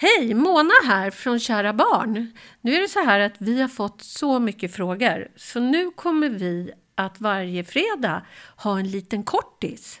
Hej, Mona här från Kära Barn. Nu är det så här att vi har fått så mycket frågor, så nu kommer vi att varje fredag ha en liten kortis.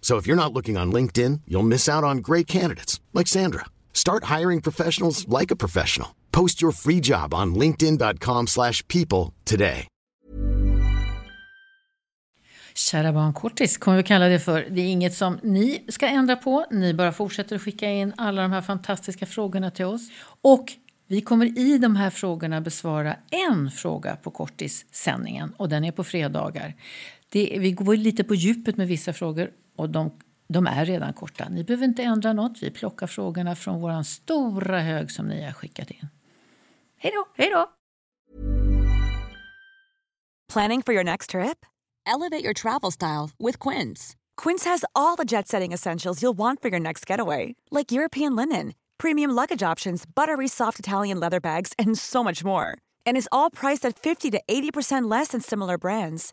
So if you're not looking on LinkedIn, you'll miss out on great candidates like Sandra. Start hiring professionals like a professional. Post your free job on linkedin.com/people today. Kära barnkortis kommer vi kalla det för. Det är inget som ni ska ändra på. Ni bara fortsätter att skicka in alla de här fantastiska frågorna till oss. Och vi kommer i de här frågorna besvara en fråga på kortissändningen och den är på fredagar. Det, vi går lite på djupet med vissa frågor och de, de är redan korta. Ni behöver inte ändra något. Vi plockar frågorna från vår stora hög som ni har skickat in. Hej då! Hej då! Planning for your next trip? Elevate your travel style with Quince. Quince has all the jet setting essentials you'll want for your next getaway, like European linen, premium luggage options, buttery soft Italian leather bags, and so much more. And is all priced at 50 to 80% less than similar brands.